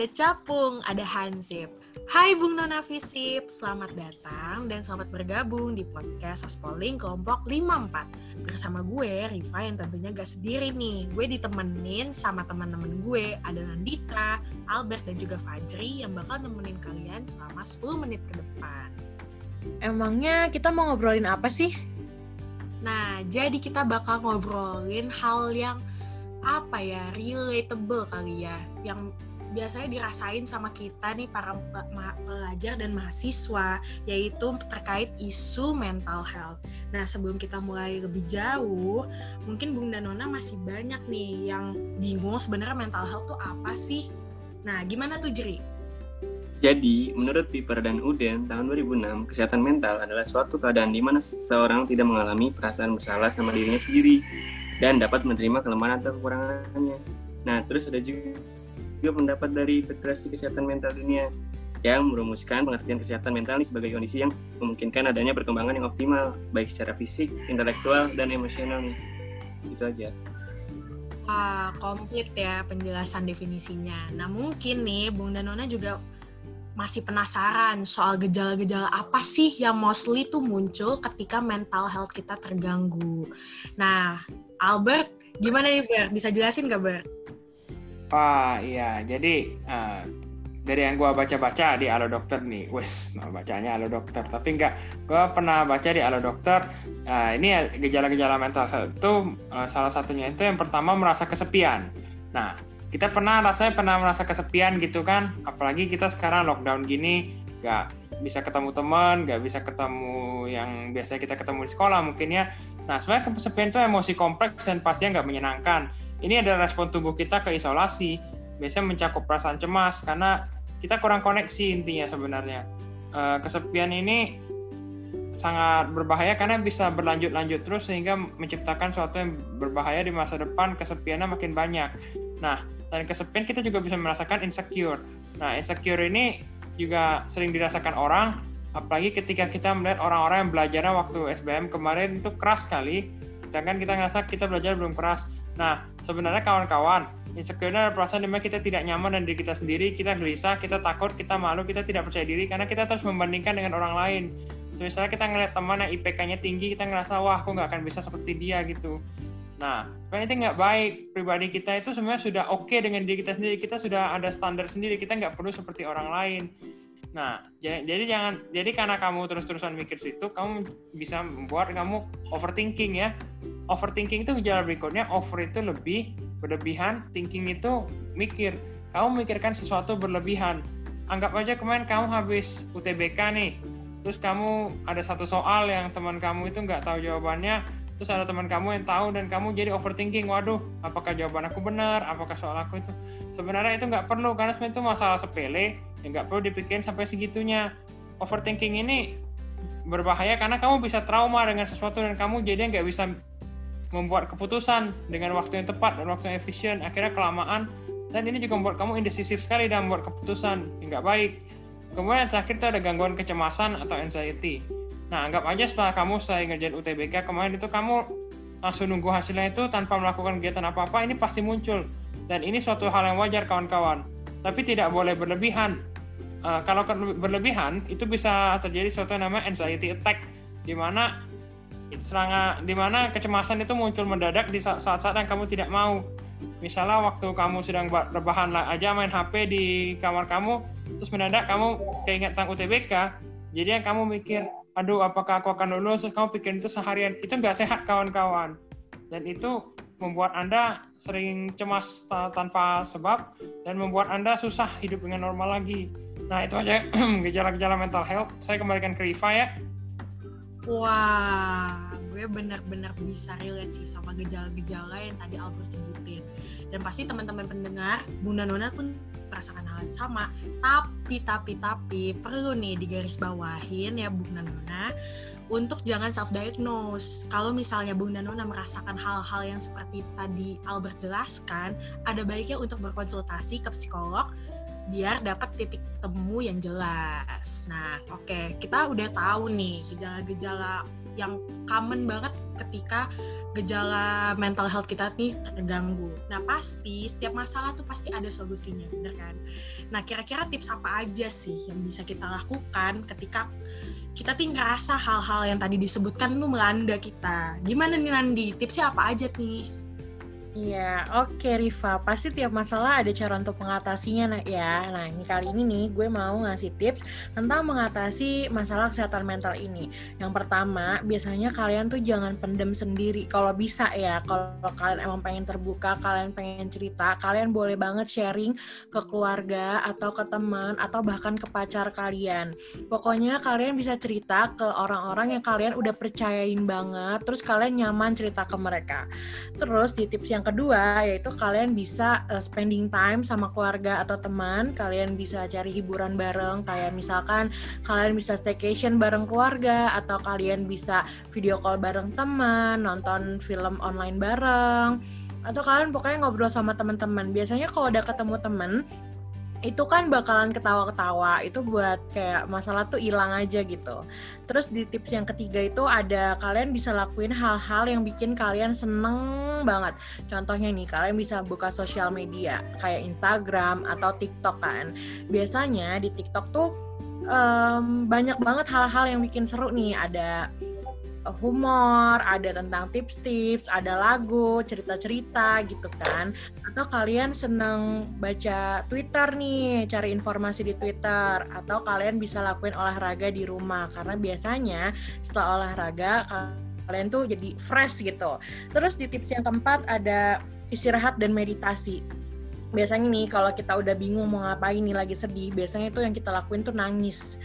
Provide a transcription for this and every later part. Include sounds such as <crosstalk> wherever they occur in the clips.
ada Capung, ada Hansip. Hai Bung Nona Visip, selamat datang dan selamat bergabung di podcast Aspoling kelompok 54. Bersama gue, Riva yang tentunya gak sendiri nih. Gue ditemenin sama teman-teman gue, ada Nandita, Albert, dan juga Fajri yang bakal nemenin kalian selama 10 menit ke depan. Emangnya kita mau ngobrolin apa sih? Nah, jadi kita bakal ngobrolin hal yang apa ya, relatable kali ya, yang biasanya dirasain sama kita nih para pelajar dan mahasiswa yaitu terkait isu mental health. Nah sebelum kita mulai lebih jauh, mungkin Bung Danona masih banyak nih yang bingung sebenarnya mental health tuh apa sih? Nah gimana tuh Jeri? Jadi, menurut Piper dan Uden tahun 2006, kesehatan mental adalah suatu keadaan di mana seseorang tidak mengalami perasaan bersalah sama dirinya sendiri dan dapat menerima kelemahan atau kekurangannya. Nah, terus ada juga juga pendapat dari Federasi Kesehatan Mental Dunia yang merumuskan pengertian kesehatan mental ini sebagai kondisi yang memungkinkan adanya perkembangan yang optimal baik secara fisik, intelektual, dan emosional nih. Itu aja. Ah, komplit ya penjelasan definisinya. Nah mungkin nih Bung Danona juga masih penasaran soal gejala-gejala apa sih yang mostly tuh muncul ketika mental health kita terganggu. Nah, Albert, gimana nih Bert? Bisa jelasin gak Bert? Ah iya, jadi uh, dari yang gue baca-baca di Alo Dokter nih, wes, nah bacanya Alo Dokter. Tapi enggak, gue pernah baca di Alo Dokter, uh, ini gejala-gejala mental health itu uh, salah satunya itu yang pertama merasa kesepian. Nah, kita pernah rasanya pernah merasa kesepian gitu kan, apalagi kita sekarang lockdown gini, nggak bisa ketemu teman, nggak bisa ketemu yang biasanya kita ketemu di sekolah mungkin ya. Nah, sebenarnya kesepian itu emosi kompleks dan pastinya nggak menyenangkan ini adalah respon tubuh kita ke isolasi. Biasanya mencakup perasaan cemas karena kita kurang koneksi intinya sebenarnya. Eh, kesepian ini sangat berbahaya karena bisa berlanjut-lanjut terus sehingga menciptakan sesuatu yang berbahaya di masa depan kesepiannya makin banyak. Nah, dan kesepian kita juga bisa merasakan insecure. Nah, insecure ini juga sering dirasakan orang, apalagi ketika kita melihat orang-orang yang belajarnya waktu SBM kemarin itu keras sekali, sedangkan kita ngerasa kita belajar belum keras. Nah, sebenarnya kawan-kawan, insecure adalah perasaan di mana kita tidak nyaman dan diri kita sendiri, kita gelisah, kita takut, kita malu, kita tidak percaya diri karena kita terus membandingkan dengan orang lain. So, misalnya kita ngeliat teman yang IPK-nya tinggi, kita ngerasa, wah aku nggak akan bisa seperti dia gitu. Nah, sebenarnya itu nggak baik. Pribadi kita itu sebenarnya sudah oke okay dengan diri kita sendiri. Kita sudah ada standar sendiri. Kita nggak perlu seperti orang lain. Nah, jadi jangan jadi karena kamu terus-terusan mikir situ, kamu bisa membuat kamu overthinking ya. Overthinking itu gejala berikutnya, over itu lebih, berlebihan, thinking itu mikir. Kamu mikirkan sesuatu berlebihan. Anggap aja kemarin kamu habis UTBK nih, terus kamu ada satu soal yang teman kamu itu nggak tahu jawabannya, terus ada teman kamu yang tahu dan kamu jadi overthinking, waduh, apakah jawaban aku benar, apakah soal aku itu sebenarnya itu nggak perlu karena sebenarnya itu masalah sepele yang nggak perlu dipikirin sampai segitunya. Overthinking ini berbahaya karena kamu bisa trauma dengan sesuatu dan kamu jadi nggak bisa membuat keputusan dengan waktu yang tepat dan waktu yang efisien. Akhirnya kelamaan. Dan ini juga membuat kamu indecisif sekali dalam membuat keputusan yang nggak baik. Kemudian terakhir itu ada gangguan kecemasan atau anxiety. Nah anggap aja setelah kamu selesai ngerjain UTBK kemarin itu kamu langsung nunggu hasilnya itu tanpa melakukan kegiatan apa-apa ini pasti muncul. Dan ini suatu hal yang wajar kawan-kawan. Tapi tidak boleh berlebihan. Uh, kalau berlebihan itu bisa terjadi suatu yang namanya anxiety attack di mana serangan di mana kecemasan itu muncul mendadak di saat-saat yang kamu tidak mau. Misalnya waktu kamu sedang rebahan aja main HP di kamar kamu, terus mendadak kamu keinget tentang UTBK, jadi yang kamu mikir, aduh apakah aku akan lulus, kamu pikir itu seharian, itu nggak sehat kawan-kawan. Dan itu membuat Anda sering cemas tanpa sebab dan membuat Anda susah hidup dengan normal lagi. Nah, itu aja <clears throat> gejala-gejala mental health. Saya kembalikan ke Riva ya. Wah, gue benar-benar bisa relate sih sama gejala-gejala yang tadi Albert sebutin. Dan pasti teman-teman pendengar, Bunda Nona pun merasakan hal yang sama. Tapi, tapi, tapi, perlu nih digaris bawahin ya Bunda Nona untuk jangan self diagnose. Kalau misalnya Bung Danona merasakan hal-hal yang seperti tadi Albert jelaskan, ada baiknya untuk berkonsultasi ke psikolog biar dapat titik temu yang jelas. Nah, oke, okay. kita udah tahu nih gejala-gejala yang common banget ketika gejala mental health kita nih terganggu. Nah pasti setiap masalah tuh pasti ada solusinya, bener kan? Nah kira-kira tips apa aja sih yang bisa kita lakukan ketika kita tuh ngerasa hal-hal yang tadi disebutkan tuh melanda kita? Gimana nih Nandi? Tipsnya apa aja nih? Iya, oke Riva. Pasti tiap masalah ada cara untuk mengatasinya nah ya. Nah, ini kali ini nih gue mau ngasih tips tentang mengatasi masalah kesehatan mental ini. Yang pertama, biasanya kalian tuh jangan pendem sendiri. Kalau bisa ya, kalau kalian emang pengen terbuka, kalian pengen cerita, kalian boleh banget sharing ke keluarga atau ke teman atau bahkan ke pacar kalian. Pokoknya kalian bisa cerita ke orang-orang yang kalian udah percayain banget, terus kalian nyaman cerita ke mereka. Terus di tips yang yang kedua yaitu kalian bisa uh, spending time sama keluarga atau teman. Kalian bisa cari hiburan bareng kayak misalkan kalian bisa staycation bareng keluarga atau kalian bisa video call bareng teman nonton film online bareng. Atau kalian pokoknya ngobrol sama teman-teman. Biasanya kalau udah ketemu teman itu kan bakalan ketawa-ketawa. Itu buat kayak masalah tuh hilang aja gitu. Terus di tips yang ketiga itu ada kalian bisa lakuin hal-hal yang bikin kalian seneng banget. Contohnya nih kalian bisa buka sosial media kayak Instagram atau TikTok kan. Biasanya di TikTok tuh um, banyak banget hal-hal yang bikin seru nih. Ada humor, ada tentang tips-tips, ada lagu, cerita-cerita gitu kan. Atau kalian seneng baca Twitter nih, cari informasi di Twitter. Atau kalian bisa lakuin olahraga di rumah karena biasanya setelah olahraga kalian tuh jadi fresh gitu. Terus di tips yang keempat ada istirahat dan meditasi biasanya nih kalau kita udah bingung mau ngapain nih lagi sedih biasanya itu yang kita lakuin tuh nangis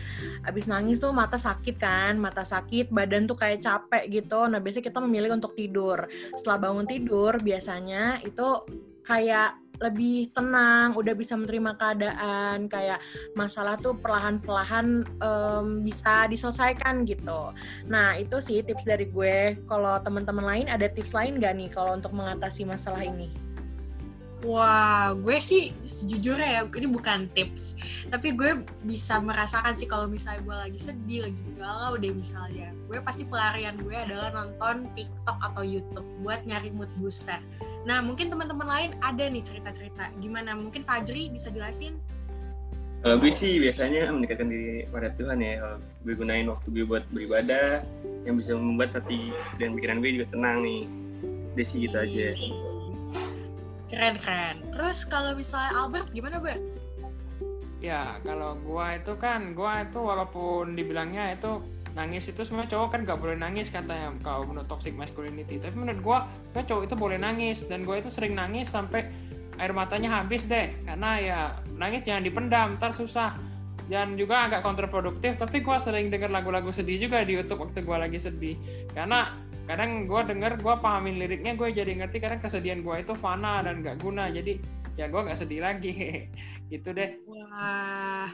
abis nangis tuh mata sakit kan mata sakit badan tuh kayak capek gitu nah biasanya kita memilih untuk tidur setelah bangun tidur biasanya itu kayak lebih tenang, udah bisa menerima keadaan, kayak masalah tuh perlahan-perlahan um, bisa diselesaikan gitu. Nah itu sih tips dari gue. Kalau teman-teman lain ada tips lain gak nih kalau untuk mengatasi masalah ini? Wah, gue sih sejujurnya ya, ini bukan tips. Tapi gue bisa merasakan sih kalau misalnya gue lagi sedih, lagi galau deh misalnya. Gue pasti pelarian gue adalah nonton TikTok atau YouTube buat nyari mood booster. Nah, mungkin teman-teman lain ada nih cerita-cerita. Gimana? Mungkin Fajri bisa jelasin? Kalau gue sih biasanya mendekatkan diri pada Tuhan ya. Kalau gue gunain waktu gue buat beribadah, yang bisa membuat hati dan pikiran gue juga tenang nih. Desi gitu aja. Keren keren. Terus kalau misalnya Albert gimana, Ber? Ya, kalau gua itu kan, gua itu walaupun dibilangnya itu nangis itu semua cowok kan gak boleh nangis katanya kalau menurut toxic masculinity tapi menurut gua cowok itu boleh nangis dan gua itu sering nangis sampai air matanya habis deh karena ya nangis jangan dipendam ntar susah dan juga agak kontraproduktif tapi gua sering denger lagu-lagu sedih juga di YouTube waktu gua lagi sedih karena kadang gue denger gue pahamin liriknya gue jadi ngerti kadang kesedihan gue itu fana dan gak guna. Jadi ya gue gak sedih lagi. <laughs> Gitu deh. Wah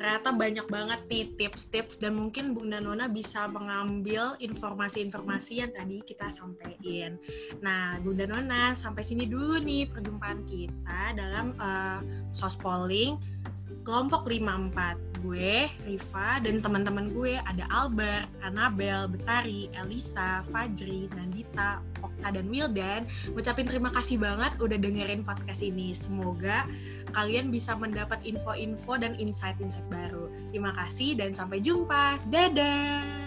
ternyata banyak banget nih tips-tips dan mungkin Bunda Nona bisa mengambil informasi-informasi yang tadi kita sampaikan. Nah, Bunda Nona sampai sini dulu nih perjumpaan kita dalam uh, Sospolling kelompok 54 gue, Riva, dan teman-teman gue ada Albert, Anabel, Betari, Elisa, Fajri, Nandita, Okta, dan Wildan. Ngucapin terima kasih banget udah dengerin podcast ini. Semoga kalian bisa mendapat info-info dan insight-insight baru. Terima kasih dan sampai jumpa. Dadah!